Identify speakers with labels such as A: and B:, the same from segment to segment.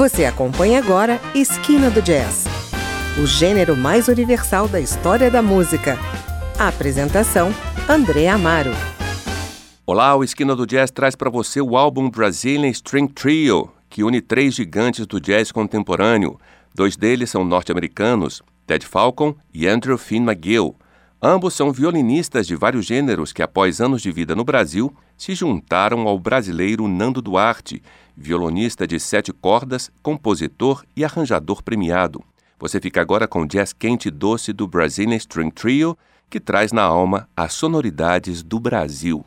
A: Você acompanha agora Esquina do Jazz, o gênero mais universal da história da música. A apresentação: André Amaro.
B: Olá, o Esquina do Jazz traz para você o álbum Brazilian String Trio, que une três gigantes do jazz contemporâneo. Dois deles são norte-americanos, Ted Falcon e Andrew Finn McGill. Ambos são violinistas de vários gêneros que, após anos de vida no Brasil, se juntaram ao brasileiro Nando Duarte, violonista de sete cordas, compositor e arranjador premiado. Você fica agora com o jazz quente e doce do Brazilian String Trio, que traz na alma as sonoridades do Brasil.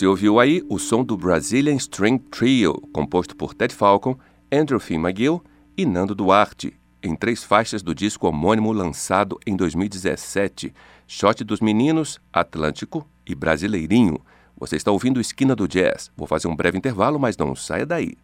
B: Você ouviu aí o som do Brazilian String Trio, composto por Ted Falcon, Andrew Finn McGill e Nando Duarte, em três faixas do disco homônimo lançado em 2017, Shot dos Meninos, Atlântico e Brasileirinho. Você está ouvindo Esquina do Jazz. Vou fazer um breve intervalo, mas não saia daí.